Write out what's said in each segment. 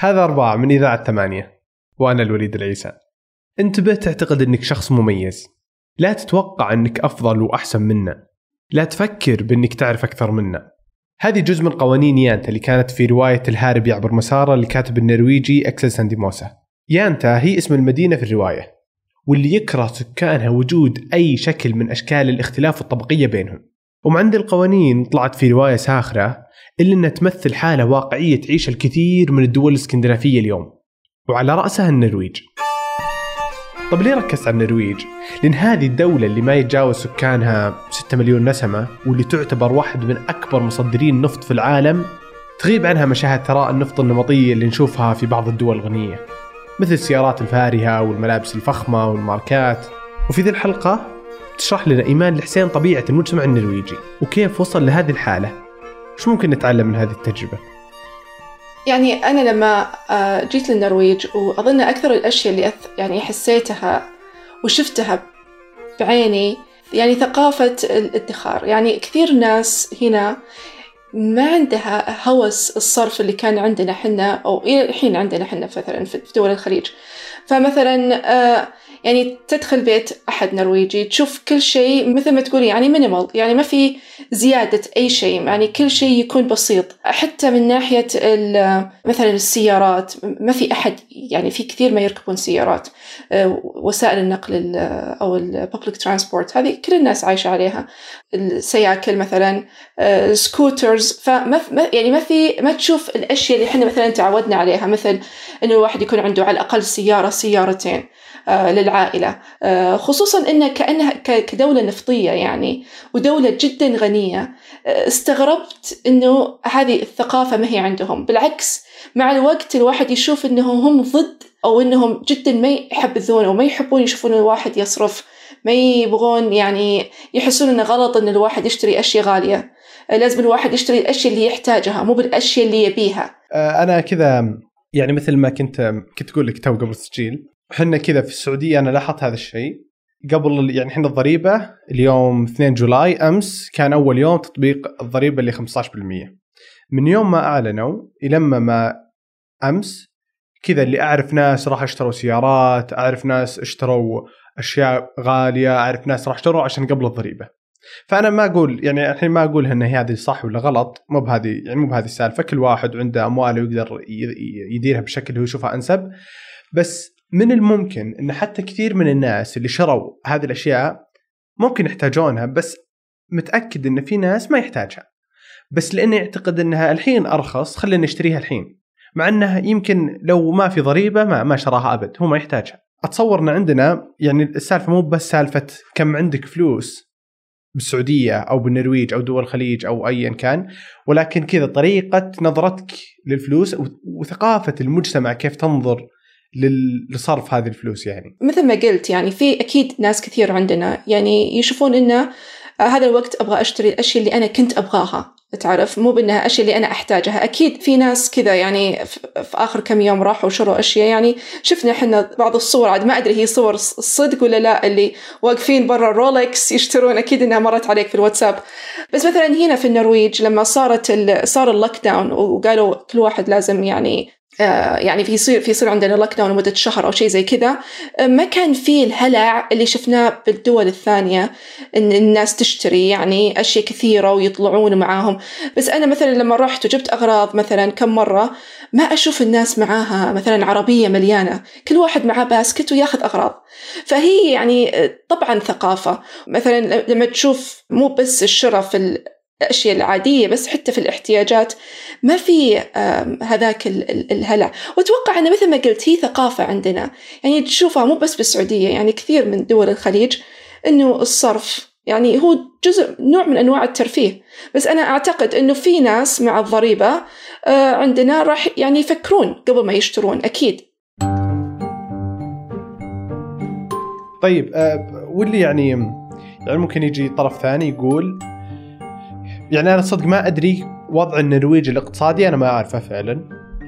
هذا أربعة من إذاعة ثمانية وأنا الوليد العيسى. انتبه تعتقد أنك شخص مميز. لا تتوقع أنك أفضل وأحسن منا. لا تفكر بأنك تعرف أكثر منا. هذه جزء من قوانين يانتا اللي كانت في رواية الهارب يعبر مسارة لكاتب النرويجي أكسل سانديموسا. يانتا هي اسم المدينة في الرواية. واللي يكره سكانها وجود أي شكل من أشكال الاختلاف الطبقية بينهم. ومع عند القوانين طلعت في رواية ساخرة إلا أنها تمثل حالة واقعية تعيش الكثير من الدول الإسكندنافية اليوم. وعلى رأسها النرويج. طب ليه ركزت على النرويج؟ لأن هذه الدولة اللي ما يتجاوز سكانها 6 مليون نسمة واللي تعتبر واحد من أكبر مصدرين النفط في العالم تغيب عنها مشاهد ثراء النفط النمطية اللي نشوفها في بعض الدول الغنية مثل السيارات الفارهة والملابس الفخمة والماركات. وفي ذي الحلقة تشرح لنا إيمان الحسين طبيعة المجتمع النرويجي وكيف وصل لهذه الحالة. شو ممكن نتعلم من هذه التجربة؟ يعني أنا لما آه، جيت للنرويج وأظن أكثر الأشياء اللي يعني حسيتها وشفتها بعيني يعني ثقافة الادخار يعني كثير ناس هنا ما عندها هوس الصرف اللي كان عندنا حنا أو إلى الحين عندنا حنا مثلا في دول الخليج فمثلا آه يعني تدخل بيت أحد نرويجي تشوف كل شيء مثل ما تقولي يعني minimal يعني ما في زيادة أي شيء يعني كل شيء يكون بسيط. حتى من ناحية مثلا السيارات ما في أحد يعني في كثير ما يركبون سيارات آه، وسائل النقل أو ال public transport هذه كل الناس عايشة عليها. السياكل مثلا scooters آه، فما يعني ما في ما تشوف الأشياء اللي إحنا مثلا تعودنا عليها مثل إنه الواحد يكون عنده على الأقل سيارة سيارتين. للعائلة. آه، خصوصا أنها كأنها كدولة نفطية يعني ودولة جدا غنية. آه، استغربت أنه هذه الثقافة ما هي عندهم. بالعكس مع الوقت الواحد يشوف أنهم هم ضد أو أنهم جدا ما يحبذون أو ما يحبون يشوفون الواحد يصرف. ما يبغون يعني يحسون إنه غلط إن الواحد يشتري أشياء غالية. لازم الواحد يشتري الأشياء اللي يحتاجها مو بالأشياء اللي يبيها. أنا كذا يعني مثل ما كنت كنت أقول لك تو قبل التسجيل إحنا كذا في السعودية أنا لاحظت هذا الشيء. قبل يعني إحنا الضريبة اليوم 2 جولاي أمس كان أول يوم تطبيق الضريبة اللي 15% من يوم ما أعلنوا إلى ما أمس كذا اللي أعرف ناس راح اشتروا سيارات أعرف ناس اشتروا أشياء غالية أعرف ناس راح اشتروا عشان قبل الضريبة. فأنا ما أقول يعني الحين ما أقول إن هذه صح ولا غلط مو بهذه يعني مو بهذه السالفة. كل واحد عنده أمواله ويقدر يديرها بالشكل هو يشوفها أنسب. بس من الممكن إن حتى كثير من الناس اللي شروا هذه الأشياء ممكن يحتاجونها بس متأكد إن في ناس ما يحتاجها. بس لأنه يعتقد إنها الحين أرخص خلينا نشتريها الحين. مع إنها يمكن لو ما في ضريبة ما ما شراها أبد هو ما يحتاجها. أتصور إن عندنا يعني السالفة مو بس سالفة كم عندك فلوس بالسعودية أو بالنرويج أو دول الخليج أو ايا كان ولكن كذا طريقة نظرتك للفلوس وثقافة المجتمع كيف تنظر لصرف هذه الفلوس يعني. مثل ما قلت يعني في أكيد ناس كثير عندنا يعني يشوفون إنه هذا الوقت أبغى أشتري الأشياء اللي أنا كنت أبغاها تعرف؟ مو بإنها أشياء اللي أنا أحتاجها. أكيد في ناس كذا يعني في آخر كم يوم راحوا وشروا أشياء يعني شفنا إحنا بعض الصور عاد ما أدري هي صور صدق ولا لا اللي واقفين برا رولكس يشترون أكيد إنها مرت عليك في الواتساب. بس مثلا هنا في النرويج لما صارت صار ال lockdown وقالوا كل واحد لازم يعني آه، يعني في يصير في يصير عندنا lockdown لمدة شهر أو شيء زي كذا. آه، ما كان في الهلع اللي شفناه بالدول الثانية إن الناس تشتري يعني أشياء كثيرة ويطلعون معاهم. بس أنا مثلا لما رحت وجبت أغراض مثلا كم مرة ما أشوف الناس معاها مثلا عربية مليانة. كل واحد معاه basket وياخذ أغراض. فهي يعني آه، طبعا ثقافة. مثلا لما تشوف مو بس الشراء في الأشياء العادية بس حتى في الاحتياجات ما في هذاك الهلع. وأتوقع أنه مثل ما قلت هي ثقافة عندنا. يعني تشوفها مو بس بالسعودية يعني كثير من دول الخليج أنه الصرف يعني هو جزء نوع من أنواع الترفيه. بس أنا أعتقد أنه في ناس مع الضريبة آه، عندنا راح يعني يفكرون قبل ما يشترون أكيد. طيب آه، واللي يعني يعني ممكن يجي طرف ثاني يقول يعني أنا صدق ما أدري وضع النرويج الاقتصادي أنا ما أعرفه فعلا.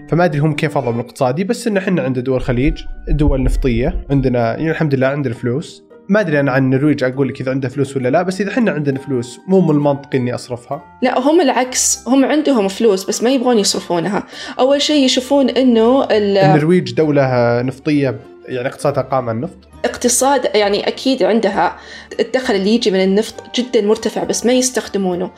فما أدري هم كيف وضعهم الاقتصادي بس إن إحنا عند دول الخليج دول نفطية عندنا يعني الحمد لله عندنا فلوس. ما أدري أنا عن النرويج أقول لك إذا عنده فلوس ولا لا بس إذا إحنا عندنا فلوس مو من المنطقي إني أصرفها. لا هم العكس هم عندهم فلوس بس ما يبغون يصرفونها. أول شيء يشوفون إنه ال- النرويج دولة نفطية يعني اقتصادها قائم على النفط؟ اقتصاد يعني أكيد عندها الدخل اللي يجي من النفط جدا مرتفع بس ما يستخدمونه.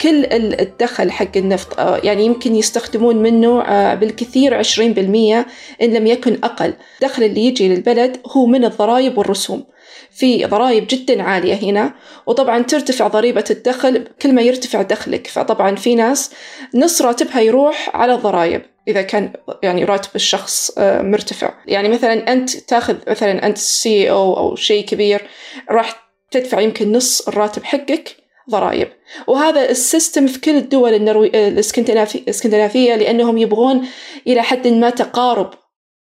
كل ال- الدخل حق النفط آه، يعني يمكن يستخدمون منه آه، بالكثير 20% إن لم يكن أقل. الدخل اللي يجي للبلد هو من الضرائب والرسوم. في ضرائب جدا عالية هنا وطبعا ترتفع ضريبة الدخل كل ما يرتفع دخلك. فطبعا في ناس نص راتبها يروح على الضرائب. إذا كان يعني راتب الشخص آه، مرتفع. يعني مثلا أنت تأخذ مثلا أنت COO شيء كبير راح تدفع يمكن نص الراتب حقك ضرائب. وهذا ال system في كل الدول النروي... الإسكندنافي- الإسكندنافية لأنهم يبغون إلى حد ما تقارب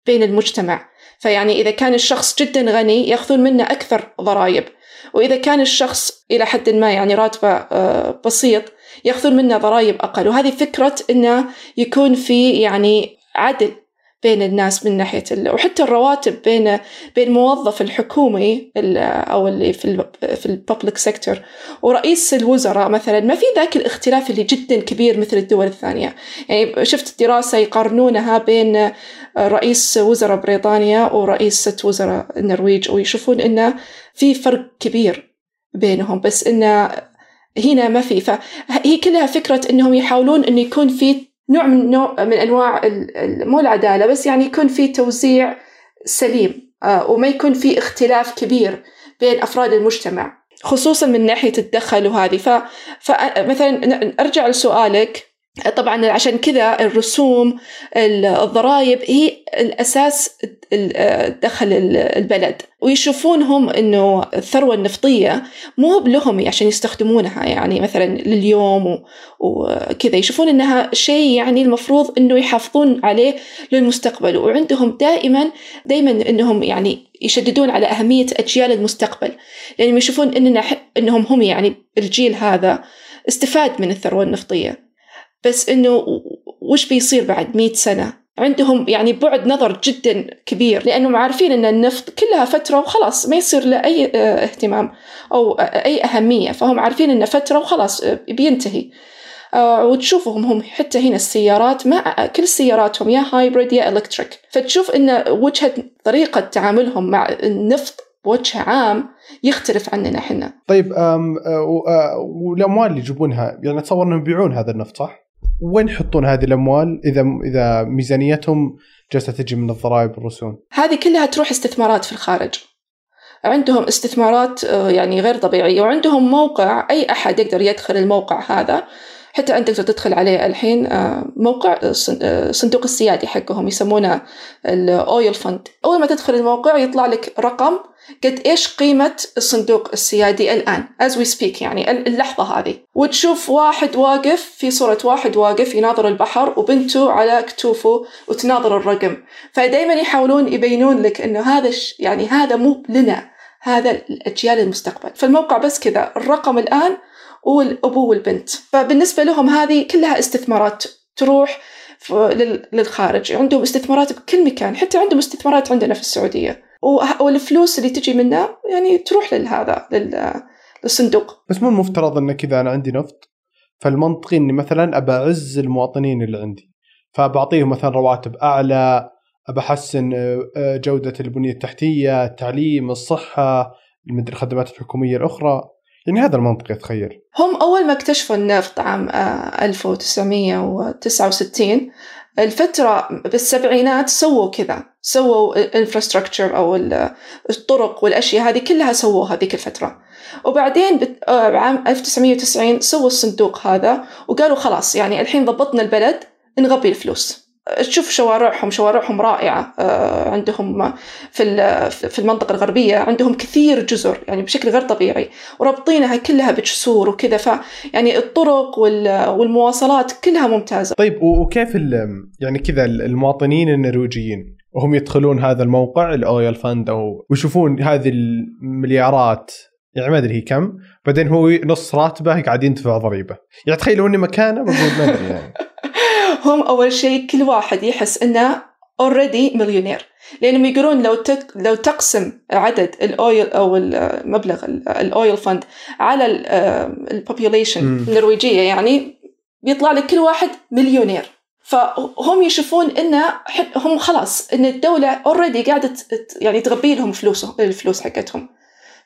بين المجتمع. فيعني إذا كان الشخص جدا غني يأخذون منه أكثر ضرائب. وإذا كان الشخص إلى حد ما يعني راتبه آه، بسيط يأخذون منه ضرائب أقل. وهذه فكرة أنه يكون في يعني عدل بين الناس من ناحية ال... وحتى الرواتب بين بين الموظف الحكومي ال- أو اللي في ال في الببليك سيكتور ورئيس الوزراء مثلا. ما في ذاك الاختلاف اللي جدا كبير مثل الدول الثانية. يعني شفت دراسة يقارنونها بين رئيس وزراء بريطانيا ورئيسة وزراء النرويج ويشوفون إنه في فرق كبير بينهم. بس إنه هنا ما في فهي كلها فكرة إنهم يحاولون إنه يكون في نوع من نوع من أنواع مو العدالة بس يعني يكون في توزيع سليم آه، وما يكون في اختلاف كبير بين أفراد المجتمع خصوصا من ناحية الدخل وهذه. فمثلا أرجع لسؤالك طبعا عشان كذا الرسوم ال- الضرائب هي الأساس ال- دخل ال- البلد. ويشوفونهم أنه الثروة النفطية مو بلهم عشان يستخدمونها يعني مثلا لليوم وكذا. يشوفون أنها شيء يعني المفروض أنه يحافظون عليه للمستقبل. وعندهم دائما دائما أنهم يعني يشددون على أهمية أجيال المستقبل. لأنهم يشوفون أننا أنهم هم يعني الجيل هذا استفاد من الثروة النفطية. بس إنه وش بيصير بعد مئة سنة؟ عندهم يعني بعد نظر جدا كبير لانهم عارفين إن النفط كلها فترة وخلاص ما يصير له اي آه، اهتمام أو آه، أي أهمية فهم عارفين انه فترة وخلاص آه، بينتهي. آه، وتشوفهم هم حتى هنا السيارات ما كل سياراتهم يا هايبريد يا الكتريك فتشوف إن وجهة طريقة تعاملهم مع النفط بوجه عام يختلف عننا إحنا. طيب والأموال اللي يجيبونها يعني أتصور إنهم يبيعون هذا النفط صح؟ وين يحطون هذه الأموال إذا إذا ميزانيتهم جالسة تجي من الضرائب والرسوم؟ هذه كلها تروح استثمارات في الخارج عندهم استثمارات آه، يعني غير طبيعية وعندهم موقع أي أحد يقدر يدخل الموقع هذا حتى أنت تقدر تدخل عليه الحين آه، موقع آه، صن- آه، صندوق السيادي حقهم يسمونه الأويل فند أول ما تدخل الموقع يطلع لك رقم قد إيش قيمة الصندوق السيادي الآن as we speak يعني اللحظة هذه. وتشوف واحد واقف في صورة واحد واقف يناظر البحر وبنته على كتوفه وتناظر الرقم. فدائما يحاولون يبينون لك إنه هذا يعني هذا مو لنا هذا الأجيال المستقبل. فالموقع بس كذا الرقم الآن والأبو والبنت. فبالنسبة لهم هذه كلها استثمارات تروح للخارج. عندهم استثمارات بكل مكان حتى عندهم استثمارات عندنا في السعودية. وه- والفلوس اللي تجي منها يعني تروح لهذا لل- للصندوق. بس مو المفترض ان كذا أنا عندي نفط فالمنطقي إني مثلا ابى أعز المواطنين اللي عندي. فبعطيهم مثلا رواتب أعلى ابى أحسن أه، أه، جودة البنية التحتية، التعليم، الصحة، المد- الخدمات الحكومية الأخرى، يعني هذا المنطقي اتخيل. هم أول ما اكتشفوا النفط عام آه، 1969 الفترة بالسبعينات سووا كذا سووا الانفراستراكشر أو ال- الطرق والأشياء هذه كلها سووها ذيك الفترة وبعدين آه، بعام 1990 سووا الصندوق هذا وقالوا خلاص يعني الحين ضبطنا البلد نغبي الفلوس تشوف شوارعهم شوارعهم رائعة. آه، عندهم في ال- في المنطقة الغربية عندهم كثير جزر يعني بشكل غير طبيعي ورابطينها كلها بجسور وكذا. ف يعني الطرق وال- والمواصلات كلها ممتازة. طيب و- وكيف ال- يعني كذا ال- المواطنين النرويجيين وهم يدخلون هذا الموقع الاويل فند أو ويشوفون هذه المليارات يعني ما أدري هي كم بعدين هو نص راتبه قاعد يدفع ضريبة. يعني تخيل لو إني مكانه بقول ما أدري يعني. هم أول شيء كل واحد يحس إنه already مليونير لأنهم يقولون لو تك لو تقسم عدد ال oil أو المبلغ ال oil fund على ال population النرويجية يعني بيطلع لك كل واحد مليونير فهم يشوفون إنه هم خلاص إن الدولة already قاعدة يعني تغبي لهم فلوسهم الفلوس حقتهم.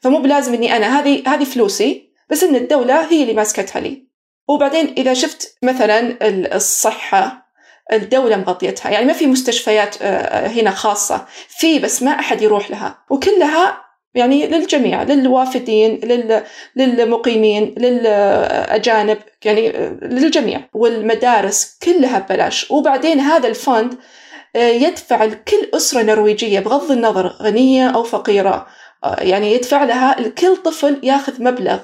فمو بلازم إني أنا هذه هذه فلوسي بس إن الدولة هي اللي ماسكتها لي. وبعدين إذا شفت مثلا الصحة الدولة مغطيتها يعني ما في مستشفيات آه، هنا خاصة في بس ما أحد يروح لها وكلها يعني للجميع للوافدين للمقيمين للأجانب يعني للجميع والمدارس كلها ببلاش. وبعدين هذا الفند آه، يدفع لكل أسرة نرويجية بغض النظر غنية أو فقيرة آه، يعني يدفع لها الكل طفل ياخذ مبلغ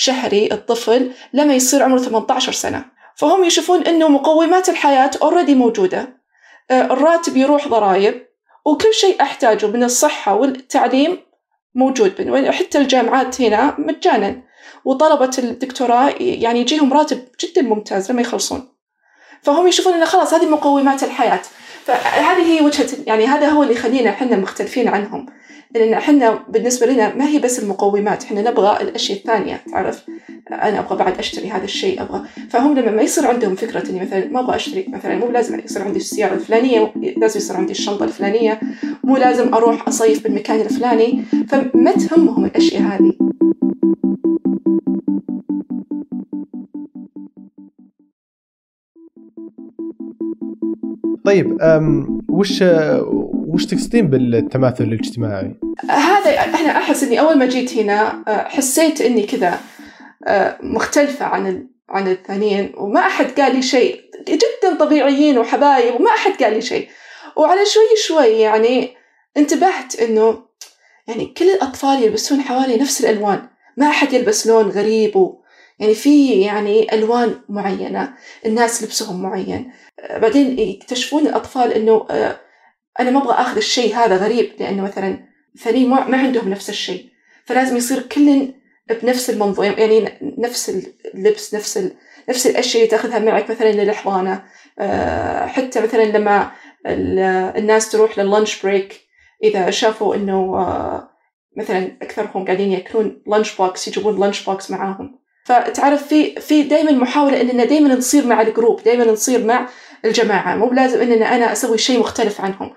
شهري الطفل لما يصير عمره 18 سنة. فهم يشوفون أنه مقومات الحياة اوريدي موجودة. آه، الراتب يروح ضرائب وكل شيء أحتاجه من الصحة والتعليم موجود. حتى الجامعات هنا مجانا. وطلبة الدكتوراه يعني يجيهم راتب جدا ممتاز لما يخلصون. فهم يشوفون إنه خلاص هذه مقومات الحياة. فهذه هي وجهة يعني هذا هو اللي يخلينا إحنا مختلفين عنهم. لأن إحنا بالنسبة لنا ما هي بس المقومات إحنا نبغى الأشياء الثانية تعرف؟ أنا أبغى بعد أشتري هذا الشيء أبغى. فهم لما ما يصير عندهم فكرة إني مثلا ما أبغى أشتري مثلا مو لازم يصير عندي السيارة الفلانية لازم يصير عندي الشنطة الفلانية مو لازم أروح أصيف بالمكان الفلاني. فما تهمهم الأشياء هذه. طيب وش وش تقصدين بالتماثل الاجتماعي؟ هذا أنا أحس إني أول ما جيت هنا أه، حسيت إني كذا أه، مختلفة عن عن الثانيين وما أحد قال لي شيء جدا طبيعيين وحبايب وما أحد قال لي شيء وعلى شوي شوي يعني انتبهت إنه يعني كل الأطفال يلبسون حوالي نفس الألوان ما أحد يلبس لون غريب و يعني في يعني ألوان معينة الناس لبسهم معين بعدين يكتشفون الأطفال إنه آه، أنا ما أبغى آخذ الشيء هذا غريب لأنه مثلا ثانيين ما عندهم نفس الشيء. فلازم يصير كل بنفس المنظور يعني نفس اللبس نفس ال... نفس الأشياء اللي تأخذها معك مثلا للحضانة آه، حتى مثلا لما الناس تروح لل lunch break إذا شافوا إنه آه، مثلا أكثرهم قاعدين يأكلون lunch box يجيبون lunch box معاهم. فتعرف في في دائما محاولة إننا دائما نصير مع ال group دائما نصير مع الجماعة. مو بلازم إننا أنا أسوي شيء مختلف عنهم.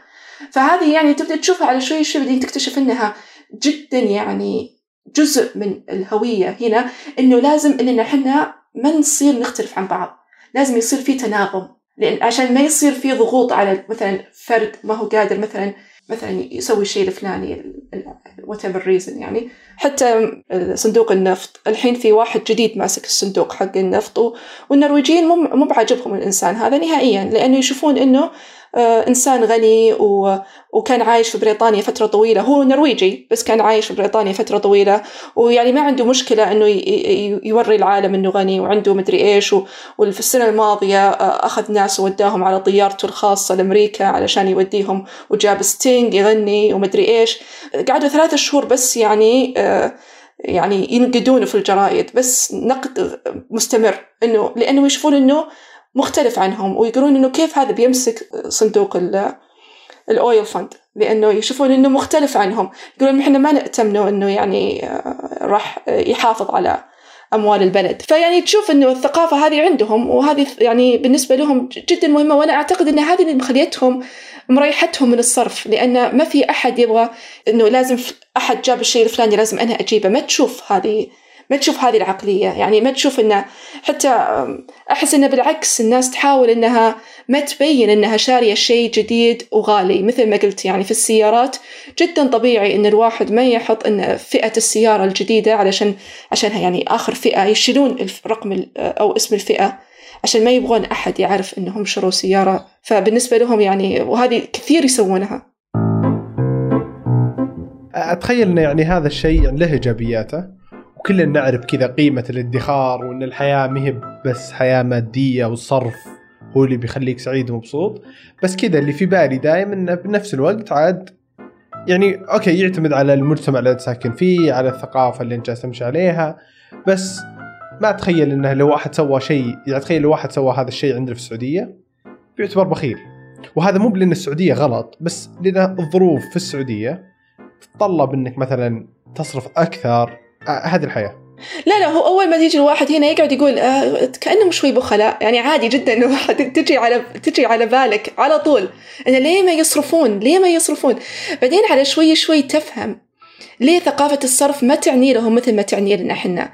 فهذه يعني تبدأ تشوفها على شوي شوي بعدين تكتشف إنها جدا يعني جزء من الهوية هنا إنه لازم إننا إحنا ما نصير نختلف عن بعض. لازم يصير في تناغم. لأن عشان ما يصير في ضغوط على مثلا فرد ما هو قادر مثلا مثلا يسوي الشيء الفلاني whatever reason يعني. حتى صندوق النفط الحين في واحد جديد ماسك الصندوق حق النفط والنرويجيين مو بعجبهم الإنسان هذا نهائيا لأنه يشوفون أنه آه، إنسان غني. وكان عايش في بريطانيا فترة طويلة هو نرويجي بس كان عايش في بريطانيا فترة طويلة ويعني ما عنده مشكلة إنه. يوري العالم إنه غني وعنده مدري إيش. وفي السنة الماضية آه، أخذ ناس ووداهم على طيارته الخاصة لأمريكا علشان يوديهم وجاب ستينج يغني ومدري إيش قعدوا ثلاثة شهور بس يعني آه يعني ينقدونه في الجرايد بس نقد مستمر إنه لأنه يشوفون إنه مختلف عنهم ويقولون إنه كيف هذا بيمسك صندوق الاويل فند لأنه يشوفون إنه مختلف عنهم. يقولون إحنا ما نأتمنه إنه يعني آه، راح يحافظ على أموال البلد. فيعني تشوف إنه الثقافة هذه عندهم وهذه يعني بالنسبة لهم جدا مهمة وأنا أعتقد إن هذه اللي مخليتهم مريحتهم من الصرف لأن ما في أحد يبغى إنه لازم أحد جاب الشيء الفلاني لازم أنا أجيبه. ما تشوف هذه ما تشوف هذه العقلية. يعني ما تشوف إنه حتى أحس إنه بالعكس الناس تحاول إنها ما تبين إنها شارية شيء جديد وغالي. مثل ما قلت يعني في السيارات جدا طبيعي إن الواحد ما يحط إن فئة السيارة الجديدة علشان عشانها يعني آخر فئة يشيلون الرقم أو اسم الفئة عشان ما يبغون أحد يعرف إنهم شروا سيارة. فبالنسبة لهم يعني وهذه كثير يسوونها. أتخيل انه يعني هذا الشيء يعني له إيجابياته. وكلنا نعرف كذا قيمة الادخار وإن الحياة ما هي بس حياة مادية والصرف هو اللي بيخليك سعيد ومبسوط. بس كذا اللي في بالي دائما إنه بنفس الوقت عاد يعني أوكي يعتمد على المجتمع اللي أنت ساكن فيه على الثقافة اللي أنت جالس تمشي عليها. بس ما أتخيل إنه لو واحد سوى شيء يعني تخيل لو واحد سوى هذا الشيء عندنا في السعودية بيعتبر بخيل. وهذا مو لأن السعودية غلط بس لأن الظروف في السعودية تتطلب إنك مثلا تصرف أكثر آه، هذه الحياة. لا لا هو أول ما تيجي الواحد هنا يقعد يقول آه كانهم شوي بخلاء يعني عادي جدا إنه واحد تجي على تجي على بالك على طول. إنه ليه ما يصرفون؟ ليه ما يصرفون؟ بعدين على شوي شوي تفهم ليه ثقافة الصرف ما تعني لهم مثل ما تعني لنا إحنا؟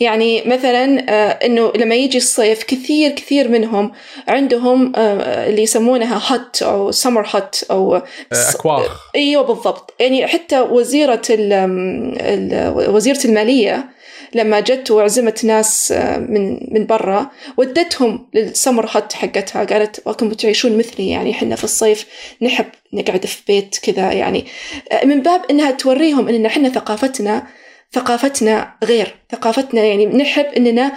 يعني مثلا آه إنه لما يجي الصيف كثير كثير منهم عندهم آه اللي يسمونها هت أو سمر هت أو أكواخ. إيوه بالضبط. يعني حتى وزيرة وزيرة المالية لما جت وعزمت ناس من من برا ودتهم للسمر هات حقتها. قالت وكم بتعيشون مثلي يعني إحنا في الصيف نحب نقعد في بيت كذا يعني. من باب إنها توريهم ان إحنا ثقافتنا ثقافتنا غير ثقافتنا يعني نحب إننا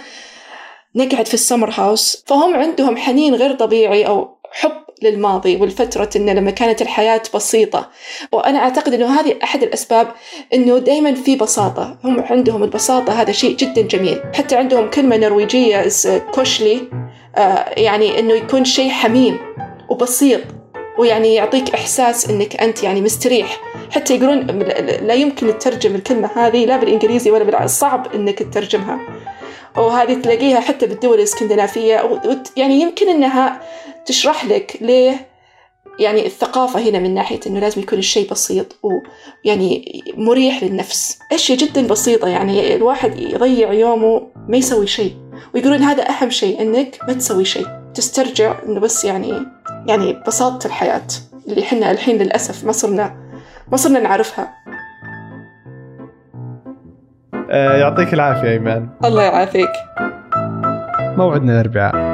نقعد في السمر هاوس. فهم عندهم حنين غير طبيعي أو حب للماضي والفترة إنه لما كانت الحياة بسيطة. وأنا أعتقد إنه هذه أحد الأسباب إنه دائما في بساطة. هم عندهم البساطة هذا شيء جدا جميل. حتى عندهم كلمة نرويجية كوشلي آه يعني إنه يكون شيء حميم وبسيط ويعني يعطيك إحساس إنك أنت يعني مستريح. حتى يقولون لا يمكن تترجم الكلمة هذه لا بالإنجليزي ولا بالعربي صعب إنك تترجمها. وهذه تلاقيها حتى بالدول الإسكندنافية يعني يمكن إنها تشرح لك ليه يعني الثقافة هنا من ناحية إنه لازم يكون الشيء بسيط ويعني مريح للنفس. أشياء جدا بسيطة يعني الواحد يضيع يومه ما يسوي شيء. ويقولون هذا أهم شيء إنك ما تسوي شيء. تسترجع إنه بس يعني يعني بساطة الحياة اللي إحنا الحين للأسف ما صرنا ما صرنا نعرفها. آه، يعطيك العافية إيمان. الله يعافيك. موعدنا الأربعاء.